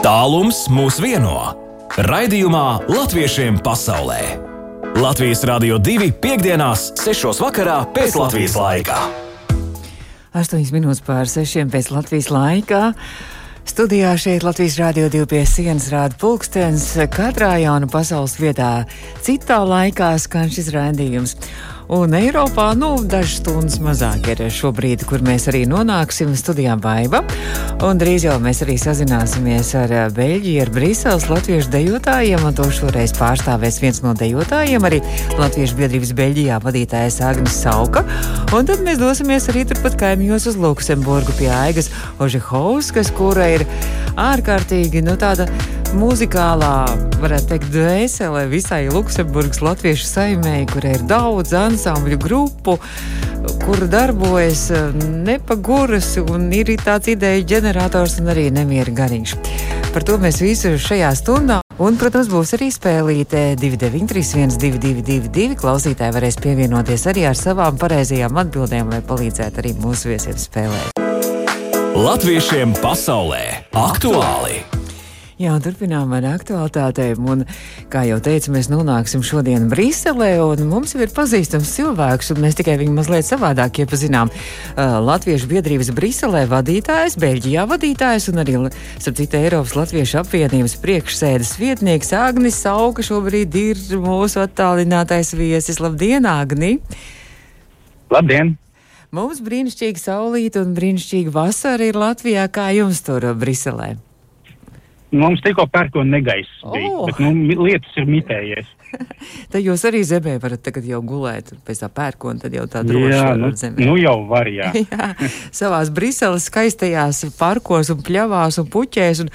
Tālums mūs vieno. Raidījumā Latviešiem pasaulē. Latvijas Rādio 2.5.6. vakarā pēc Latvijas laika. 8 minūtes pār 6 pēc Latvijas laika. Studijā šeit Latvijas Rādio 2 pie sienas rāda pulkstenis. Katrā jauna pasaules vietā citā laikā skan šis raidījums. Un Eiropā nu, dažas stundas mazāk ir šobrīd, kur mēs arī nonāksim studijā Baiva. Un drīz jau mēs arī sazināsimies ar eh, Beļģiju, ar Brīseles latviešu dejotājiem. Un to šoreiz pārstāvēs viens no dejotājiem, arī Latviešu biedrības Beļģijā vadītājs Agnis Sauka. Un tad mēs dosimies arī turpat kaimiņos uz Luksemburgu pie Aigas Ožehovskas, kura ir ārkārtīgi, nu tāda muzikālā, varētu teikt, dvēselē visai Luksemburgas latviešu saimēji, kur ir daudz ansambļu grupu, kur darbojas eh, nepaguras un ir tāds ideja ģenerators un arī nemiera gariņš. Par to mēs visu šajā stundā. Un, protams, būs arī spēlīte 293, 222, klausītāji varēs pievienoties arī ar savām pareizajām atbildēm, lai palīdzētu arī mūsu viesiem spēlēt. Latviešiem pasaulē aktuāli! Jā, turpinām ar aktuālitātēm. Un, kā jau teicu, mēs nonāksim šodien Briselē, un mums jau ir pazīstams cilvēks, un mēs tikai viņu mazliet savādāk iepazinām. Uh, Latviešu biedrības Briselē vadītājs, Beļģijā vadītājs un arī, starp citu, Eiropas Latviešu apvienības priekšsēdes vietnieks Agnis Sauka šobrīd ir mūsu attālinātais viesis. Labdien, Agni! Labdien! Mums brīnišķīgi saulīt un brīnišķīgi vasara ir Latvijā. Kā jums tur Briselē? Mums tikko pērkona negaiss Oh. bet nu, lietas ir mitējies. Tad jūs arī zemē varat tagad jau gulēt, pēc tā pērkona, tad jau tā droši Jā, nu, zemē. nu jau var, jā. Jā, savās Briseles skaistajās parkos un pļavās un puķēs. Un,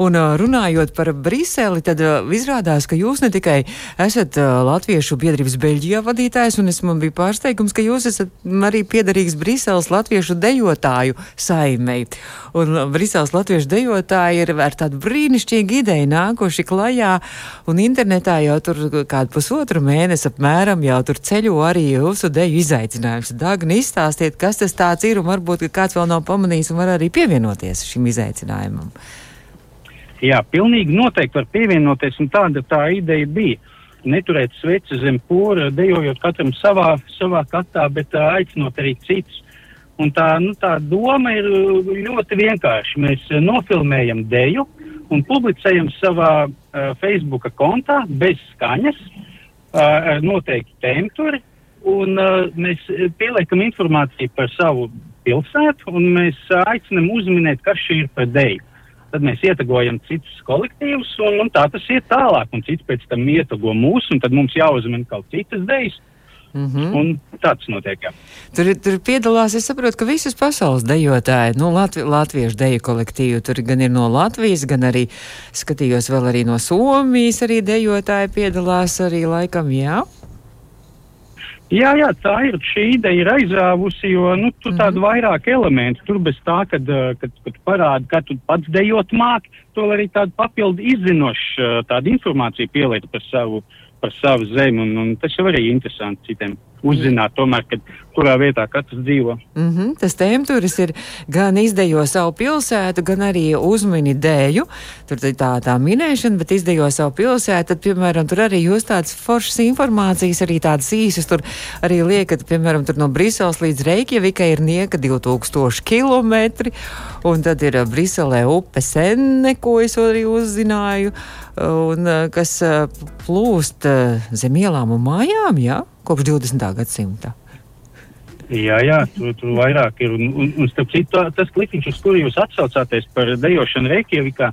un ā, runājot par Briseli, tad ā, izrādās, ka jūs ne tikai esat ā, Latviešu biedrības Beļģijā vadītājs, un es man bija pārsteigums, ka jūs esat arī piederīgs Briseles Latviešu dejotāju saimei. Un Briseles Latviešu dejotāji ir ar tādu brīnišķīgu ideju nākuši klajā, un internetā jau tur kādu pusotru mēnesi apmēram jau tur ceļo arī jūsu deju izaicinājums. Dagni, izstāstiet, kas tas tāds ir, un varbūt kāds vēl nav pamanījis un var arī pievienoties šim izaicinājumam. Jā, pilnīgi noteikti var pievienoties, un tāda tā ideja bija. Neturēt sveci zem pūra, dejojot katram savā, savā katā, bet uh, aicinot arī citus. Un tā, nu, tā doma ir ļoti vienkārša. Mēs nofilmējam deju un publicējam savā uh, Facebook kontā bez skaņas, uh, ar noteiktu temturi. Un uh, mēs pieliekam informāciju par savu pilsētu, un mēs uh, aicinam uzminēt, kas šī ir par deju tad mēs ietagojam citus kolektīvus, un, un tā tas iet tālāk. Un cits pēc tam ietago mūsu, un tad mums jāuzmina kaut citas idejas. Mm -hmm. Un tā tas notiek. Jā. Tur, tur piedalās, es saprotu, ka visas pasaules dejotāji, nu, Latvi, latviešu deju kolektīvu, tur gan ir no Latvijas, gan arī skatījos vēl arī no Somijas, arī dejotāji piedalās arī laikam, jā. Jā, jā, tā ir. Šī ideja ir aizrāvusi, jo nu, tur tādu mm -hmm. vairāk elementu. Tur bez tā, kad, uh, kad, kad parāda, ka tu pats dejot māki, to arī tādu papildu izzinošu uh, tādu informāciju pieliet par savu, par savu zemi. Un, un tas jau arī interesanti citiem uzzināt, tomēr, kad, kurā vietā katrs dzīvo. Mm -hmm, tas tēmturis ir gan izdejo savu pilsētu, gan arī uzmini dēju. Tur ir tā, tā minēšana, bet izdejo savu pilsētu. Tad, piemēram, tur arī jūs tādas foršas informācijas, arī tādas īsas. Tur arī liekat, piemēram, no Briseles līdz Reikjavikai ir nieka 2000 km. Un tad ir Briselē upe Senne, ko es arī uzzināju, un kas plūst zem ielām un mājām, jā, kopš 20. gadsimta. Jā, jā, tur, tur vairāk ir. Un, un, un starp citu, tas klipiņš, uz kuru jūs atsaucāties par dejošanu Reikjavikā,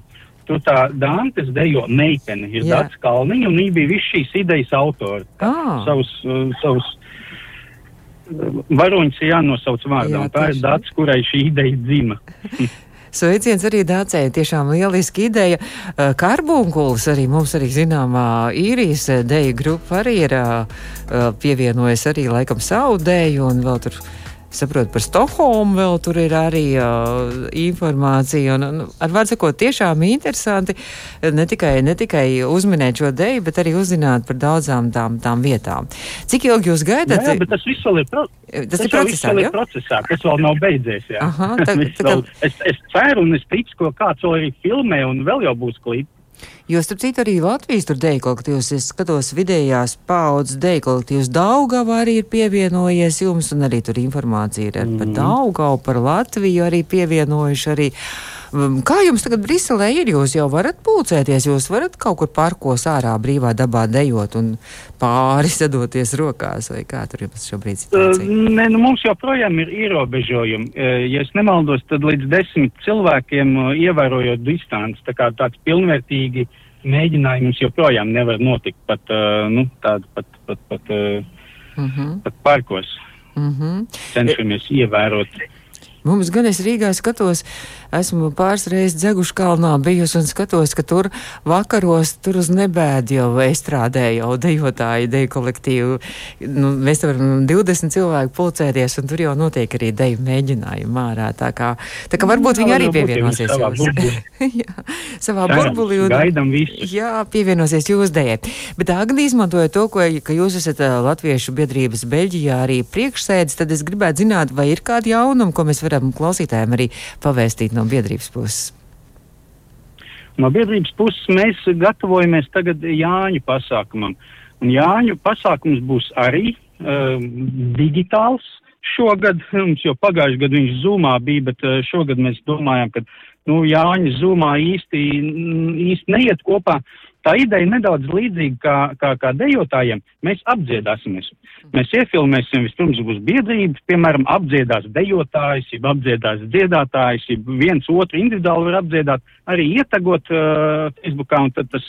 tur tā Dantes dejo meitene ir Jā. Dats Kalniņa, un viņa bija visu šīs idejas autori. Ah. Savus, uh, savus uh, varoņus jānosauc vārdā, Jā, un tā ir. Dats, kurai šī ideja dzima. Sveiciens arī Dācei, tiešām lieliski ideja. Uh, Karbunkulis arī mums arī zināmā īrijas uh, deju grupa arī ir uh, pievienojas arī laikam savu deju un vēl tur saprotu par Stokholmu, vēl tur ir arī uh, informācija. Un, un, ar vārdu sakot, tiešām interesanti ne tikai, ne tikai uzminēt šo deju, bet arī uzzināt par daudzām tām, tām vietām. Cik ilgi jūs gaidat? Jā, jā bet tas viss vēl ir, pro tas tas ir procesā. Vēl ir procesā. Tas vēl nav beidzies. Aha, tā, tā, vēl, es, es ceru un es ticu, ka kāds vēl arī filmē un vēl jau būs klips. Jo, starp citu, arī Latvijas tur deju kolektīvs, es skatos vidējās paudzes deju kolektīvs Daugava arī ir pievienojies jums, un arī tur informācija ir mm -hmm. par mhm. Daugavu, par Latviju arī pievienojuši arī. Um, kā jums tagad Briselē ir? Jūs jau varat pulcēties, jūs varat kaut kur parkos ārā brīvā dabā dejot un pāri sadoties rokās, vai kā tur jums šobrīd situācija? Uh, nē, nu mums joprojām ir ierobežojumi. Uh, ja es nemaldos, tad līdz desmit cilvēkiem uh, ievērojot distanci, tā kā tāds pilnvērtīgi uh, mēģinājums joprojām nevar notikt pat, uh, nu, tādu, pat, pat, pat, uh, uh mhm. -huh. pat parkos. Uh mhm. -huh. Cenšamies ievērot. Mums gan es Rīgā skatos, esmu pāris reizes dzeguši kalnā bijusi un skatos, ka tur vakaros tur uz nebēdi jau estrādē jau dejotāji, deju kolektīvu. Nu, mēs varam 20 cilvēku pulcēties un tur jau notiek arī deju mēģinājumi ārā. Tā kā, tā kā varbūt viņi arī pievienosies. jā, savā burbulī. Un, gaidam visus. Jā, pievienosies jūs dējai. Bet Agni izmantoja to, ko, ka jūs esat Latviešu biedrības Beļģijā arī priekšsēdis, tad es gribētu zināt, vai ir kādi jaunumi, ko mēs varam klausītājiem arī pavēstīt no biedrības puses. No biedrības puses mēs gatavojamies tagad Jāņu pasākumam. Un Jāņu pasākums būs arī uh, digitāls šogad. Mums jau pagājušajā gadā viņš zumā bija, bet uh, šogad mēs domājam, ka nu, Jāņa zumā īsti, īsti neiet kopā. Tā ideja nedaudz līdzīga kā, kā, kā dejotājiem. Mēs apdziedāsimies. Mēs iefilmēsim, vispirms būs biedrība, piemēram, apdziedās dejotājs, jeb apdziedās dziedātājs, jeb viens otru individuāli var apdziedāt, arī ietagot uh, Facebookā, un tad tas,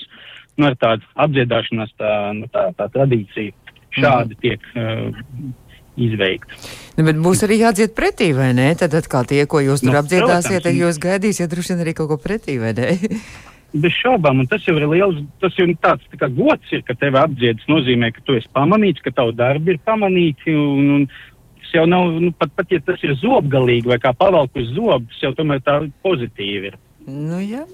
nu, ar tādu apdziedāšanās tā, nu, tā, tā tradīcija šādi mm. tiek uh, izveikta. Nu, bet būs arī jādzied pretī, vai ne? Tad atkal tie, ko jūs tur nu, apdziedāsiet, tad jūs gaidīsiet droši vien arī kaut ko pretī, vai ne? Bez šaubām, un tas jau ir liels, tas jau tāds tā kā gods, ir, ka tevi apdziedas nozīmē, ka tu esi pamanīts, ka tavu darbu ir pamanīti, un, un tas jau nav, nu, pat, pat ja tas ir zobgalīgi vai kā pavalk uz zobu, tas jau tomēr tā pozitīvi ir. Nu, jā.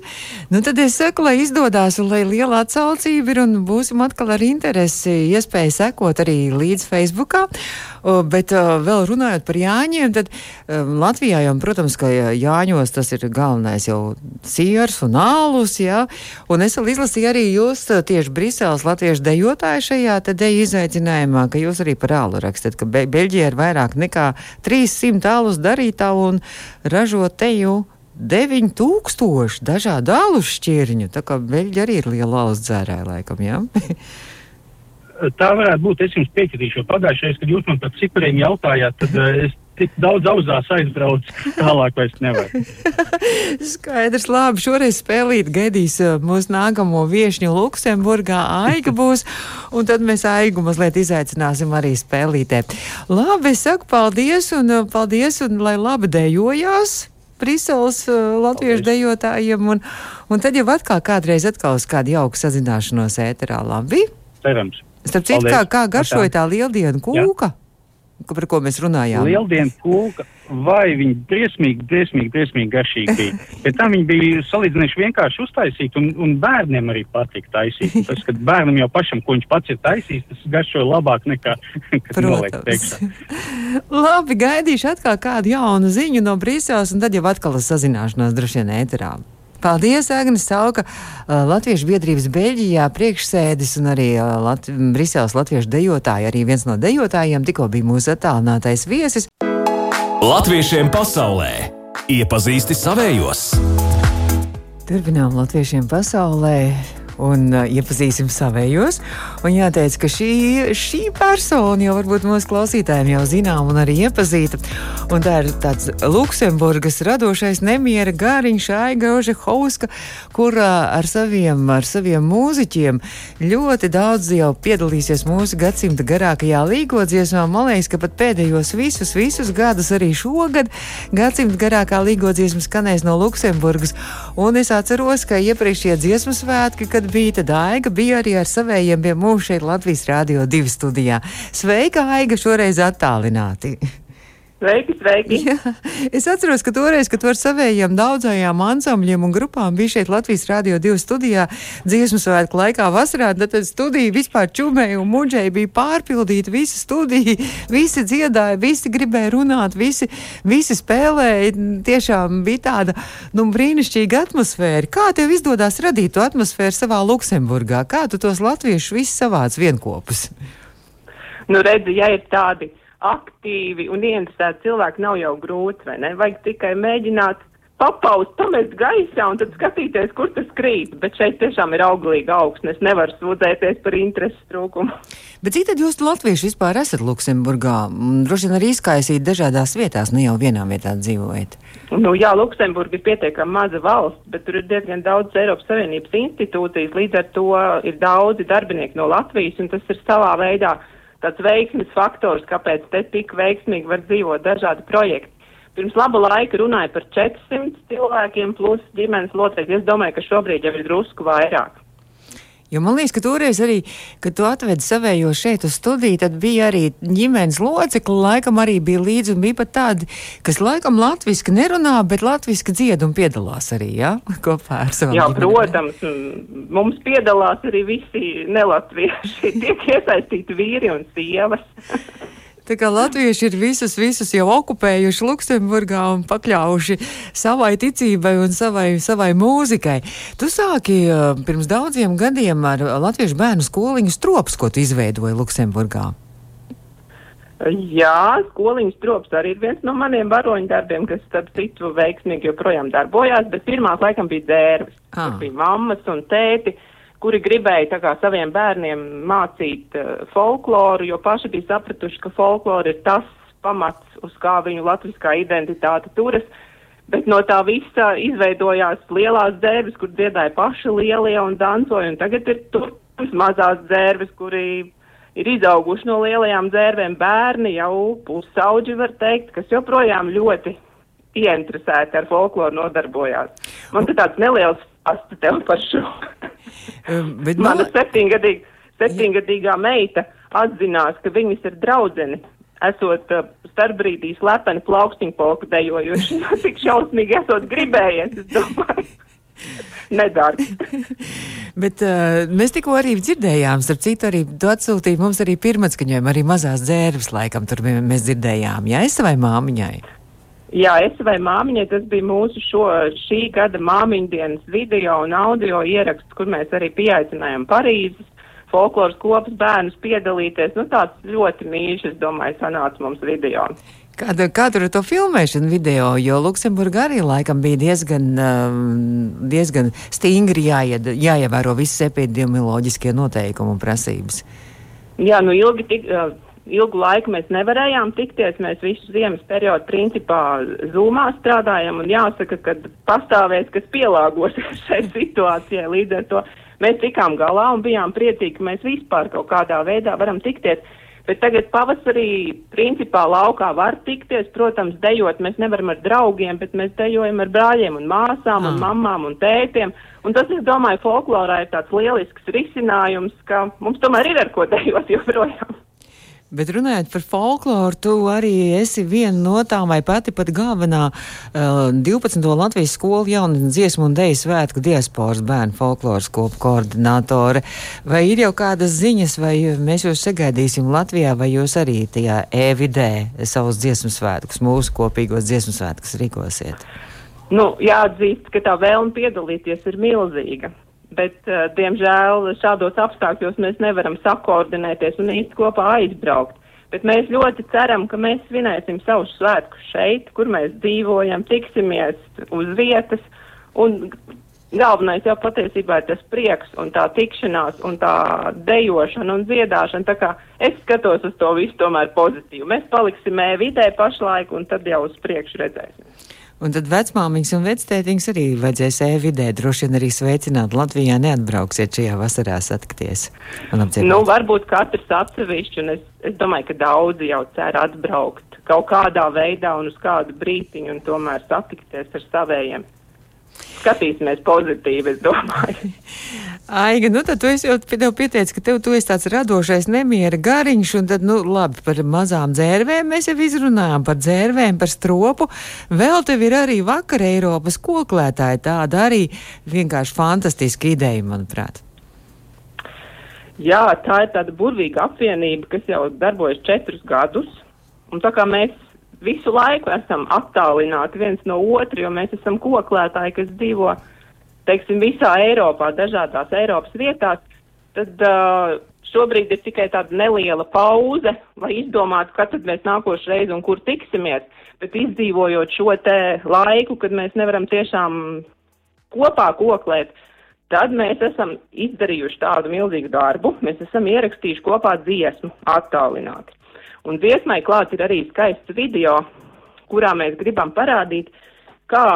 nu, tad es saku, lai izdodas un lai liela atsaucība ir un būsim atkal ar interesi, iespēja sekot arī līdz Facebookā. Bet vēl runājot par Jāņiem, tad um, Latvijā jau, protams, ka Jāņos tas ir galvenais jau siers un ālus, jā. Un es vēl izlasīju arī jūs tieši Briseles latviešu dejotāju šajā te deju izaicinājumā, ka jūs arī par ālu rakstat, ka Be Beļģija ir vairāk nekā 300 ālus darītāju un ražo teju 9000 dažādu alus šķirņu. Tā kā beļģi arī ir liela alus dzērāja, laikam, jā? tā varētu būt. Es jums piekritīšu, jo pagājušajā, kad jūs man par cipariem jautājāt, tad uh, es tik daudz auzās aizbraucu, tālāk vairs nevaru. Skaidrs, labi. Šoreiz spēlīt gaidīs uh, mūsu nākamo viešņu Luksemburgā. Aiga būs, un tad mēs Aigu mazliet izaicināsim arī spēlītē. Labi, es saku paldies, un uh, paldies, un lai labi dejojās. Briseles uh, latviešu Paldies. dejotājiem, un, un tad jau atkal kādreiz atkal uz kādu jauku sazināšanos ēterā. Labi? Cerams. Starp citu, kā, kā garšoja tā lieldienu kūka? Jā par ko mēs runājām. Lieldienu kūka, vai viņi briesmīgi, briesmīgi, briesmīgi garšīgi bija. Bet tam viņi bija salīdzinoši vienkārši uztaisīti, un, un bērniem arī patika taisīt. Tas, kad bērnam jau pašam, ko viņš pats ir taisījis, tas garšoja labāk nekā, kad noliek priekšā. Labi, gaidīšu atkal kādu jaunu ziņu no Brīseles, un tad jau atkal sazināšanās droši vien ēterā. Paldies, Agnēs Sauka, Latviešu biedrības Beļģijā priekšsēdis un arī Lat Briseles latviešu dejotāji. Arī viens no dejotājiem tikko bija mūsu attālinātais viesis. Latviešiem pasaulē iepazīsti savējos! Turpinām latviešiem pasaulē un uh, iepazīsim savējos. Un jāteic, ka šī, šī persona jau varbūt mūsu klausītājiem jau zinām un arī iepazīta. Un tā ir tāds Luksemburgas radošais nemiera gāriņš Aiga Ožehauska, kur uh, ar saviem, ar saviem mūziķiem ļoti daudz jau piedalīsies mūsu gadsimta garākajā līgodziesmā. Man liekas, ka pat pēdējos visus, visus gadus arī šogad gadsimta garākā līgodziesma skanēs no Luksemburgas. Un es atceros, ka iepriekšējie dziesmu svētki, kad tad Aiga bija arī ar savējiem pie mums šeit Latvijas Rādio 2 studijā. Sveika, Aiga, šoreiz attālināti! Sveiki, sveiki! Jā, es atceros, ka toreiz, kad ar savējiem daudzajām ansambļiem un grupām bija šeit Latvijas Rādio 2 studijā dziesmu svētku laikā vasarā, tad, studija vispār čumēja un muģēja bija pārpildīta, visa studija, visi dziedāja, visi gribēja runāt, visi, visi spēlēja. Tiešām bija tāda, nu, brīnišķīga atmosfēra. Kā tev izdodās radīt to atmosfēru savā Luksemburgā? Kā tu tos latviešus visus savāc vienkopus? Nu, redzi, ja ir tādi aktīvi un ieinteresēti cilvēki nav jau grūti, vai ne? Vajag tikai mēģināt papaust, pamest gaisā un tad skatīties, kur tas krīt. Bet šeit tiešām ir auglīga augsne. Es nevaru sūdzēties par interesu trūkumu. Bet cik tad jūs latvieši vispār esat Luksemburgā? Droši vien arī izkaisīt dažādās vietās, ne jau vienā vietā dzīvojat. Nu, jā, Luksemburga ir pietiekami maza valsts, bet tur ir diezgan daudz Eiropas Savienības institūcijas, līdz ar to ir daudzi darbinieki no Latvijas, un tas ir savā veidā tāds veiksmes faktors, kāpēc te tik veiksmīgi var dzīvot dažādi projekti. Pirms laba laika runāja par 400 cilvēkiem plus ģimenes locekļi. Es domāju, ka šobrīd jau ir drusku vairāk. Jo man liekas, ka toreiz arī, kad tu atvedi savējo šeit uz studiju, tad bija arī ģimenes locekli, laikam arī bija līdzi un bija pat tādi, kas laikam latviski nerunā, bet latviski dzied un piedalās arī, jā, ja? kopā ar savām. Jā, ģimenē. protams, mums piedalās arī visi nelatvieši, tiek iesaistīti vīri un sievas. Tā kā latvieši ir visus, visus jau okupējuši Luksemburgā un pakļaujuši savai ticībai un savai, savai mūzikai. Tu sāki uh, pirms daudziem gadiem ar latviešu bērnu skoliņu strops, ko tu izveidoji Luksemburgā. Jā, skoliņas trops arī ir viens no maniem varoņu darbiem, kas, starp citu, veiksmīgi joprojām darbojās, bet pirmās laikam bija dzērves. Ah. Tur bija mammas un tēti. Uh, kuri gribēja kā, saviem bērniem mācīt uh, folkloru, jo paši bija sapratuši, ka folklora ir tas pamats, uz kā viņu latviskā identitāte turas. Bet no tā visa izveidojās lielās dzērves, kur dziedāja paši lielie un dancoja, un tagad ir turpmas mazās dzērves, kuri ir izauguši no lielajām dzērvēm bērni, jau pusauģi var teikt, kas joprojām ļoti ieinteresēti ar folkloru nodarbojās. Man te tāds neliels stāsts tev par šo. Um, bet Mana man... septiņgadīga, septiņgadīgā meita atzinās, ka viņas ir draudzeni. Esot uh, starpbrīdī slepeni plaukstiņu polku dejojuši, tik šausmīgi esot gribējies, es domāju. Nedārgi. Bet uh, mēs tikko arī dzirdējām, starp citu, arī tu atsūtīji mums arī pirmatskaņojumu, arī mazās dzērves laikam tur mēs dzirdējām, jā, es vai māmiņai? Jā, es vai māmiņai, tas bija mūsu šo, šī gada māmiņu dienas video un audio ieraksts, kur mēs arī pieaicinājām Parīzes folkloras kopas bērnus piedalīties. Nu, tāds ļoti mīļš, es domāju, sanāca mums video. Kāda, kāda ir to filmēšana video, jo Luksemburga arī laikam bija diezgan, um, diezgan stingri jāied, jāievēro visas epidemioloģiskie noteikumi un prasības. Jā, nu ilgi tik, uh, ilgu laiku mēs nevarējām tikties. Mēs visu ziemas periodu principā zūmā strādājam un jāsaka, ka pastāvēs, kas pielāgosies šai situācijai. Līdz ar to mēs tikām galā un bijām priecīgi, ka mēs vispār kaut kādā veidā varam tikties. Bet tagad pavasarī principā laukā var tikties, protams, dejot mēs nevaram ar draugiem, bet mēs dejojam ar brāļiem un māsām ah. un mamām un tētiem. Un tas, es domāju, folklorā ir tāds lielisks risinājums, ka mums tomēr ir ar ko dejot joprojām. Bet runājot par folkloru, tu arī esi viena no tām, vai pati pat galvenā uh, 12. Latvijas skolu jaunu dziesmu un deju svētku diasporas bērnu folkloras kopu koordinātore. Vai ir jau kādas ziņas, vai mēs jūs sagaidīsim Latvijā, vai jūs arī tajā e-vidē savus dziesmu svētkus, mūsu kopīgos dziesmu svētkus rīkosiet? Nu, jāatzīst, ka tā vēlme piedalīties ir milzīga bet, uh, diemžēl, šādos apstākļos mēs nevaram sakoordinēties un īsti kopā aizbraukt. Bet mēs ļoti ceram, ka mēs svinēsim savus svētkus šeit, kur mēs dzīvojam, tiksimies uz vietas. Un galvenais jau patiesībā ir tas prieks un tā tikšanās un tā dejošana un dziedāšana. Tā kā es skatos uz to visu tomēr pozitīvi. Mēs paliksim vidē pašlaik un tad jau uz priekšu redzēsim. Un tad vecmāmiņas un vectētiņas arī vajadzēs e-vidē droši vien arī sveicināt. Latvijā neatbrauksiet šajā vasarā satikties. Nu, varbūt katrs atsevišķi, un es, es domāju, ka daudzi jau cer atbraukt kaut kādā veidā un uz kādu brītiņu un tomēr satikties ar savējiem. Skatīsimies pozitīvi, es domāju. Aiga, nu tad tu jau tev pieteici, ka tev tu esi tāds radošais nemiera gariņš, un tad, nu, labi, par mazām dzērvēm mēs jau izrunājām, par dzērvēm, par stropu. Vēl tev ir arī vakar Eiropas koklētāji, tāda arī vienkārši fantastiska ideja, manuprāt. Jā, tā ir tāda burvīga apvienība, kas jau darbojas četrus gadus, un tā kā mēs visu laiku esam attālināti viens no otra, jo mēs esam koklētāji, kas dzīvo teiksim, visā Eiropā, dažādās Eiropas vietās, tad uh, šobrīd ir tikai tāda neliela pauze, lai izdomātu, kad tad mēs nākošu reizi un kur tiksimies. Bet izdzīvojot šo te laiku, kad mēs nevaram tiešām kopā koklēt, tad mēs esam izdarījuši tādu milzīgu darbu. Mēs esam ierakstījuši kopā dziesmu attālināti. Un dziesmai klāts ir arī skaists video, kurā mēs gribam parādīt, kā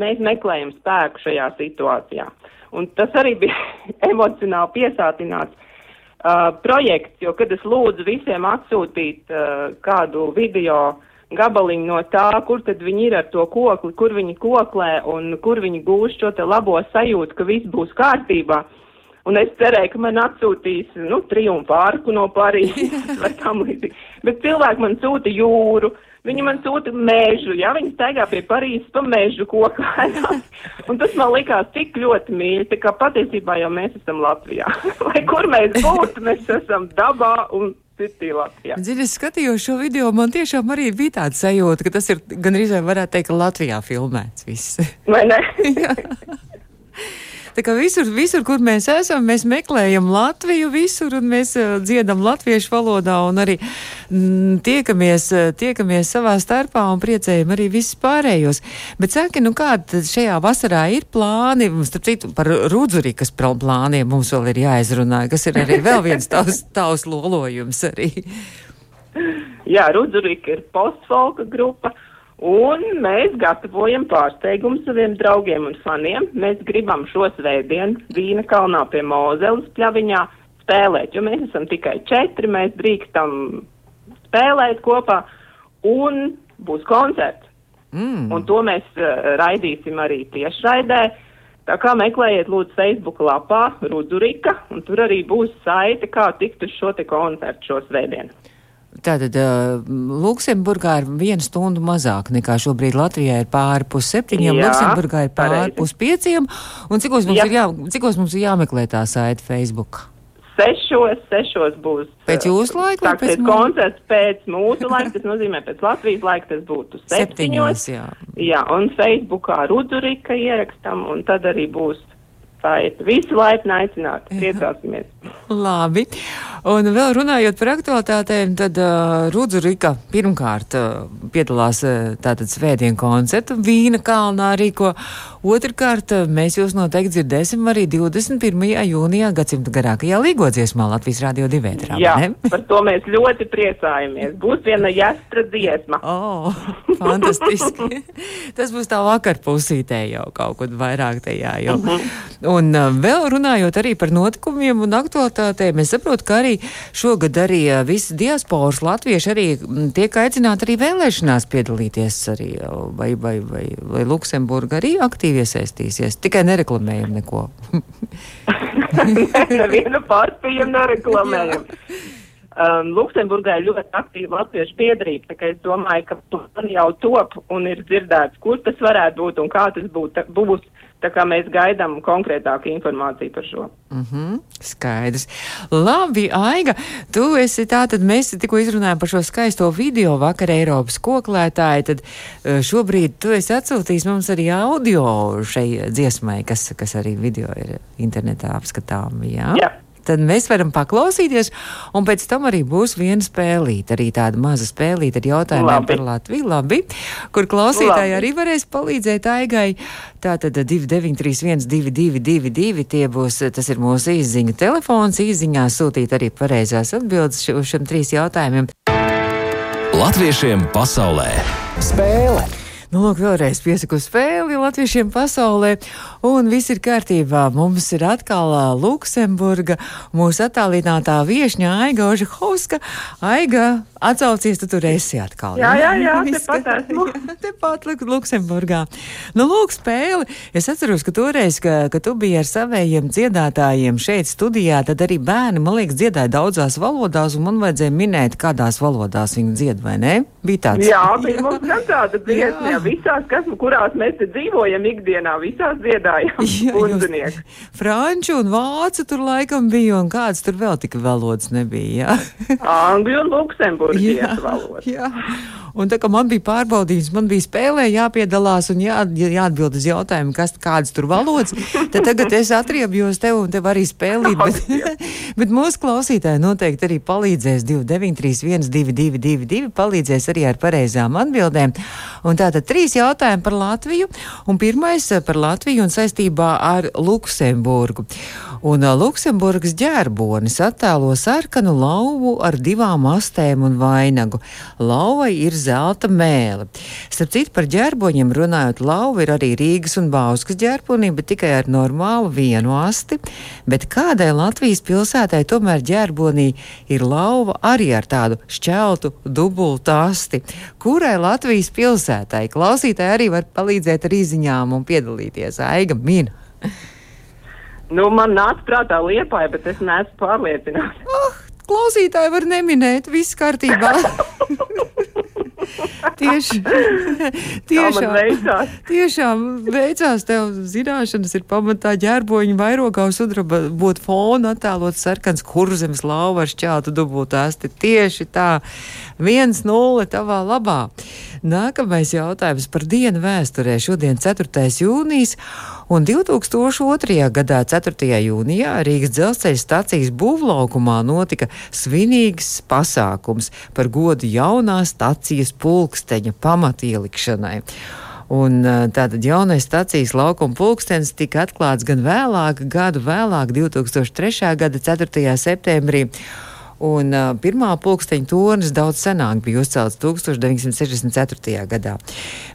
mēs meklējam spēku šajā situācijā. Un tas arī bija emocionāli piesātināts uh, projekts, jo, kad es lūdzu visiem atsūtīt uh, kādu video gabaliņu no tā, kur tad viņi ir ar to kokli, kur viņi koklē un kur viņi gūst šo te labo sajūtu, ka viss būs kārtībā. Un es cerēju, ka man atsūtīs, nu, triumfu arku no Parīzes vai tam līdzīgi. Bet cilvēki man sūta jūru, Viņi man sūta mēžu, ja viņi staigā pie Parīzes pa mēžu kokājās. Un tas man likās tik ļoti mīļi, tā kā patiesībā jau mēs esam Latvijā. Lai kur mēs būtu, mēs esam dabā un Zini, es skatījos šo video, man tiešām arī bija tāda sajūta, ka tas ir gan arī varētu teikt, ka Latvijā filmēts viss. Vai ne? Tā kā visur, visur, kur mēs esam, mēs meklējam Latviju visur un mēs uh, dziedam latviešu valodā un arī mm, tiekamies, uh, tiekamies savā starpā un priecējam arī visus pārējos. Bet saki, nu kāda šajā vasarā ir plāni, starp citu, par rudzurikas plāniem mums vēl ir jāizrunā, kas ir arī vēl viens tavs, tavs lolojums arī. Jā, Rudzurika ir postfolka grupa. Un mēs gatavojam pārsteigumu saviem draugiem un faniem. Mēs gribam šo svētdienu Vīna kalnā pie Mozeles pļaviņā spēlēt, jo mēs esam tikai četri, mēs drīkstam spēlēt kopā un būs koncerts. Mm. Un to mēs uh, raidīsim arī tiešraidē. Tā kā meklējiet lūdzu Facebook lapā Rudurika, un tur arī būs saite, kā tikt uz šo te koncertu šo svētdienu. Tātad Luksemburgā ir viena stunda mazāk nekā šobrīd Latvijā ir pāri pus septiņiem, Jā, Luksemburgā ir pāri pareizi. pus pieciem. Un cikos mums, Jā. ir jā, cikos mums ir jāmeklē tā saita Facebook? Sešos, sešos būs. Pēc jūsu laika? Sāksies pēc koncerts pēc mūsu laika, tas nozīmē pēc Latvijas laika, tas būtu septiņos. septiņos jā. jā, un Facebookā Rudurika ierakstam, un tad arī būs saita. Visi laipni aicināti, priecāsimies. Labi. Un vēl runājot par aktualitātēm, tad uh, Rudzu Rika pirmkārt uh, piedalās uh, tātad svētdienu koncertu Vīna kalnā rīko. Otrkārt, uh, mēs jūs noteikti dzirdēsim arī 21. jūnijā gadsimta garākajā līgodziesmā Latvijas Rādio 2. Ētrā, Jā, par to mēs ļoti priecājamies. Būs viena jastra dziesma. Oh, fantastiski. Tas būs tā vakarpusītē jau kaut kur vairāk tajā jau. Uh -huh. Un uh, vēl runājot arī par notikumiem un aktualitātēm, es saprotu, ka arī arī šogad arī visi diasporas latvieši arī tiek aicināti arī vēlēšanās piedalīties arī, vai, vai, vai, vai Luksemburga arī aktīvi iesaistīsies. Tikai nereklamējam neko. Nevienu partiju nereklamējam. Um, Luksemburgā ir ļoti aktīva latviešu piedarība, tā kā es domāju, ka man jau top un ir dzirdēts, kur tas varētu būt un kā tas būt, būs. Tā kā mēs gaidām konkrētāku informāciju par šo. Mm -hmm, skaidrs. Labi, Aiga, tu esi tā, tad mēs tikko izrunājām par šo skaisto video vakar Eiropas koklētāji, tad eh, šobrīd tu esi atsūtījis mums arī audio šai dziesmai, kas, kas arī video ir internetā apskatām, jā? Jā tad mēs varam paklausīties, un pēc tam arī būs viena spēlīte, arī tāda maza spēlīte ar jautājumiem labi. par Latviju, labi, kur klausītāji labi. arī varēs palīdzēt aigai. Tātad 2931 222 tie būs, tas ir mūsu īziņa telefons, īziņā sūtīt arī pareizās atbildes uz šiem trīs jautājumiem. Latviešiem pasaulē spēle! Nu, lūk, vēlreiz piesaku spēli latviešiem pasaulē. Un viss ir kārtībā. Mums ir atkal Luksemburga, mūsu attālinātā viešņa Aiga Ožehauska. Aiga, atsaucies, tu tur esi atkal. Jā, jā, jā, tepat esmu. Tepat Luksemburgā. Nu, lūk, spēli. Es atceros, ka toreiz, ka, ka tu biji ar savējiem dziedātājiem šeit studijā, tad arī bērni, man liekas, dziedāja daudzās valodās, un man vajadzēja minēt, kādās valodās viņi dzied, vai ne? Bija tāds. Jā, bija mums gan tāda dziesma, visās, kas, kurās mēs te dzīvojam ikdienā, visās dziedājam. Jā, Franču un vācu tur laikam bija, un kāds tur vēl tika valodas nebija, jā? Angļu un luksemburgiešu valoda. Jā. Un tā kā man bija pārbaudījums, man bija spēlē jāpiedalās un jā, jāatbild uz jautājumu, kas kādas tur valodas, tad tagad es atriebjos tev un tev arī spēlīt. Bet, bet mūsu klausītāji noteikti arī palīdzēs 2931, 222, palīdzēs arī ar pareizām atbildēm. Un tātad trīs jautājumi par Latviju, un pirmais par Latviju un saistībā ar Luksemburgu. Un Luksemburgas ģērbonis attēlo sarkanu lauvu ar divām astēm un vainagu. Lauvai ir zelta mēle. Starp citu, par ģērboņiem runājot, lauva ir arī Rīgas un Bauskas ģērbonī, bet tikai ar normālu vienu asti. Bet kādai Latvijas pilsētai tomēr ģērbonī ir lauva arī ar tādu šķeltu dubultu asti? Kurai Latvijas pilsētai? Klausītāji arī var palīdzēt ar izziņām un piedalīties. Aiga Mina. Nu, man nāca prātā liepāja, bet es neesmu pārliecināts. Oh, klausītāji var neminēt, viss kārtībā. Tieši, tiešām, tiešām veicās tev zināšanas ir pamatā ģērboņu vairogā sudraba būt fona attēlot sarkans kurzemes lauva ar šķeltu dubultu asti. Tieši tā, viens nulle tavā labā. Nākamais jautājums par dienu vēsturē. Šodien 4. jūnijas un 2002. gadā 4. jūnijā Rīgas dzelzceļa stācijas būvlaukumā notika svinīgs pasākums par godu jaunā stācijas pulksteņa pamatielikšanai. Un tātad jaunais stācijas laukuma pulkstenis tika atklāts gan vēlāk, gadu vēlāk, 2003. gada 4. septembrī. Un uh, pirmā pulksteņa tornis daudz senāk bija uzcelts 1964. gadā.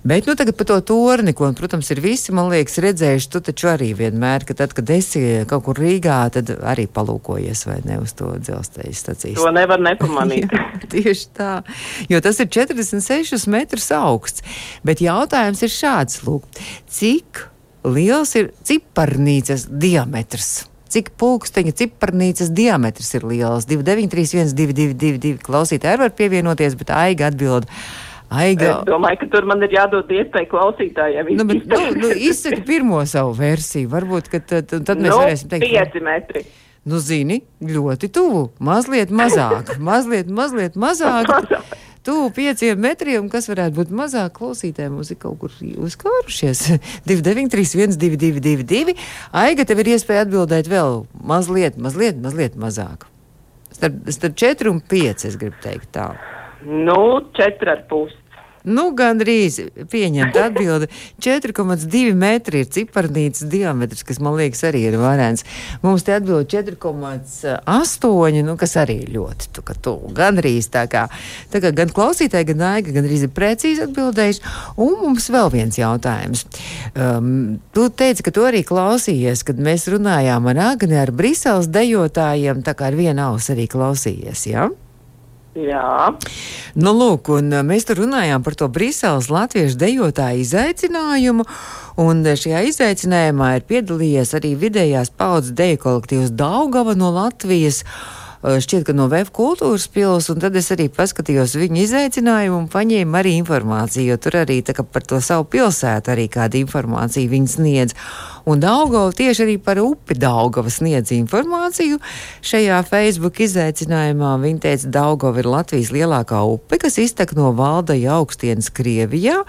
Bet nu, tagad par to torni, ko, protams, ir visi, man liekas, redzējuši, tu taču arī vienmēr, ka tad, kad esi kaut kur Rīgā, tad arī palūkojies vai ne uz to dzelzceļa staciju. To nevar nepamanīt. Jā, tieši tā, jo tas ir 46 metrus augsts. Bet jautājums ir šāds, lūk, cik liels ir ciparnīcas diametrs? Cik pulksteņa ciparnīcas diametrs ir liels. 293, 222, klausītāji var pievienoties, bet aiga atbild. Aiga. Es domāju, ka tur man ir jādod iespēja klausītājiem. Nu, bet, nu, nu, izsaka pirmo savu versiju. Varbūt, ka tad, tad mēs nu, varēsim teikt. 5 metri. Nu, zini, ļoti tuvu. Mazliet mazāk. mazliet, mazliet mazāk. Tuvu pieciem metriem, kas varētu būt mazāk klausītājiem. Mums ir kaut kur uzkārušies. 293, 1222. Aiga, tev ir iespēja atbildēt vēl mazliet, mazliet, mazliet mazāk. Starp, starp 4 un 5, es gribu teikt tā. Nu, 4,5. Nu, gandrīz pieņemta atbilde. 4,2 metri ir ciparnīcas diametrs, kas man liekas arī ir varēns. Mums te atbild 4,8, nu, kas arī ļoti tu, tu, gandrīz tā kā. Tā kā gan klausītāji, gan aiga gandrīz ir precīzi atbildējuši. Un mums vēl viens jautājums. Um, tu teici, ka tu arī klausījies, kad mēs runājām ar Agni, ar Briseles dejotājiem, tā kā ar vienu ausu arī klausījies, jā? Ja? Jā. Nu, lūk, un uh, mēs tur runājām par to Briseles latviešu dejotāju izaicinājumu. Un uh, šajā izaicinājumā ir piedalījies arī vidējās paudzes deju kolektīvs Daugava no Latvijas. Uh, šķiet, ka no VF kultūras pils, un tad es arī paskatījos viņu izaicinājumu un paņēmu arī informāciju, jo tur arī par to savu pilsētu arī kāda informācija viņi sniedz. Un Daugava tieši arī par upi Daugava sniedz informāciju. Šajā Facebook izaicinājumā viņa teica, Daugava ir Latvijas lielākā upe, kas iztek no Valdaja augstienes Krievijā,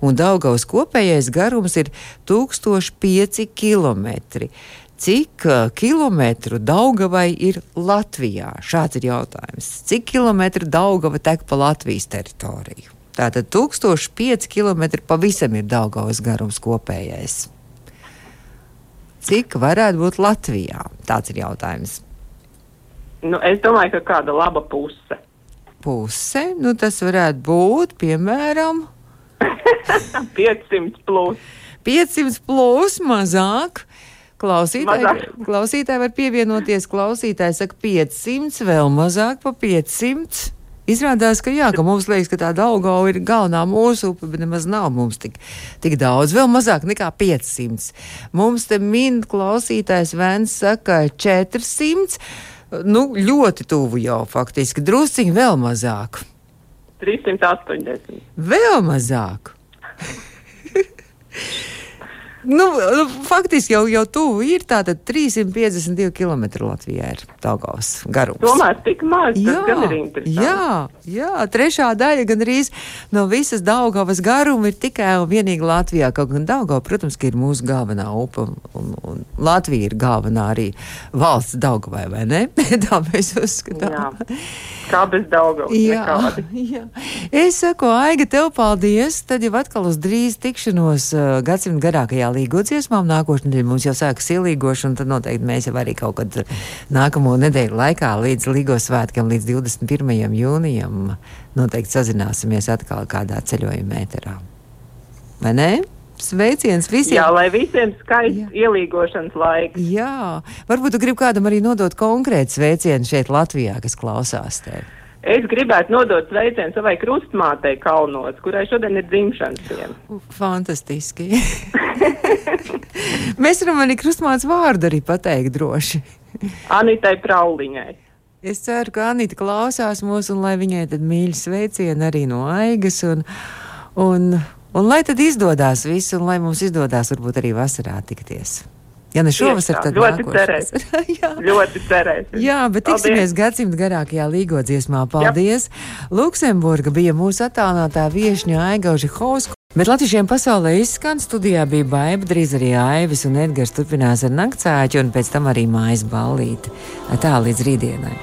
un Daugavas kopējais garums ir 1005 km cik kilometru Daugavai ir Latvijā? Šāds ir jautājums. Cik kilometru Daugava tek pa Latvijas teritoriju? Tātad 1005 km pavisam ir Daugavas garums kopējais cik varētu būt Latvijā? Tāds ir jautājums. Nu, es domāju, ka kāda laba puse. Puse, nu tas varētu būt, piemēram, 500 plus. 500 plus mazāk. Klausītāji, klausītāji var pievienoties. Klausītāji saka 500, vēl mazāk pa 500. Izrādās, ka jā, ka mums liekas, ka tā Daugava ir galvenā mūsu upe, bet nemaz nav mums tik, tik daudz, vēl mazāk nekā 500. Mums te min klausītājs Vēns saka 400, nu ļoti tuvu jau faktiski, drusciņi vēl mazāk. 380. Vēl mazāk. Nu, nu, faktiski jau, jau tuvu ir tātad 352 km Latvijā ir Daugavas garums. Tomēr tik maz, jā, tas gan ir interesanti. Jā, jā, trešā daļa gan arī no visas Daugavas garuma ir tikai un vienīgi Latvijā. Kaut gan Daugava, protams, ir mūsu galvenā un, un, un Latvija ir galvenā arī valsts Daugavai, vai ne? Tā mēs uzskatām. Jā. Kā bez Daugavas jā, nekādi. jā. Es saku, Aiga, tev paldies. Tad jau atkal uz drīz tikšanos uh, gadsimta garākajā līgo dziesmām. Nākošais nedēļa mums jau sākas ielīgošana, un tad noteikti mēs jau arī kaut kad nākamo nedēļu laikā līdz līgo svētkiem, līdz 21. jūnijam, noteikti sazināsimies atkal kādā ceļojuma mēterā. Vai ne? Sveiciens visiem! Jā, lai visiem skaists ielīgošanas laiks. Jā, varbūt tu gribi kādam arī nodot konkrētu sveicienu šeit Latvijā, kas klausās tevi. Es gribētu nodot sveicienu savai krustmātei Kalnos, kurai šodien ir dzimšanas diena. Fantastiski. Mēs varam arī krustmātes vārdu arī pateikt droši. Anitai Prauliņai. Es ceru, ka Anita klausās mūs un lai viņai tad mīļi sveicieni arī no Aigas. Un, un, un lai tad izdodas viss, un lai mums izdodas varbūt arī vasarā tikties. Ja ne šovasar, tad ļoti cerēsim. jā, ļoti cerēsim. Jā, bet Paldies. tiksimies gadsimta garākajā līgodziesmā. Paldies! Jā. Luksemburga bija mūsu attālinātā viešņa Aigauži Hauska. Bet latviešiem pasaulē izskan studijā bija baiva, drīz arī Aivis un Edgars turpinās ar naktsāķu un pēc tam arī mājas ballīti. Tā līdz rītdienai.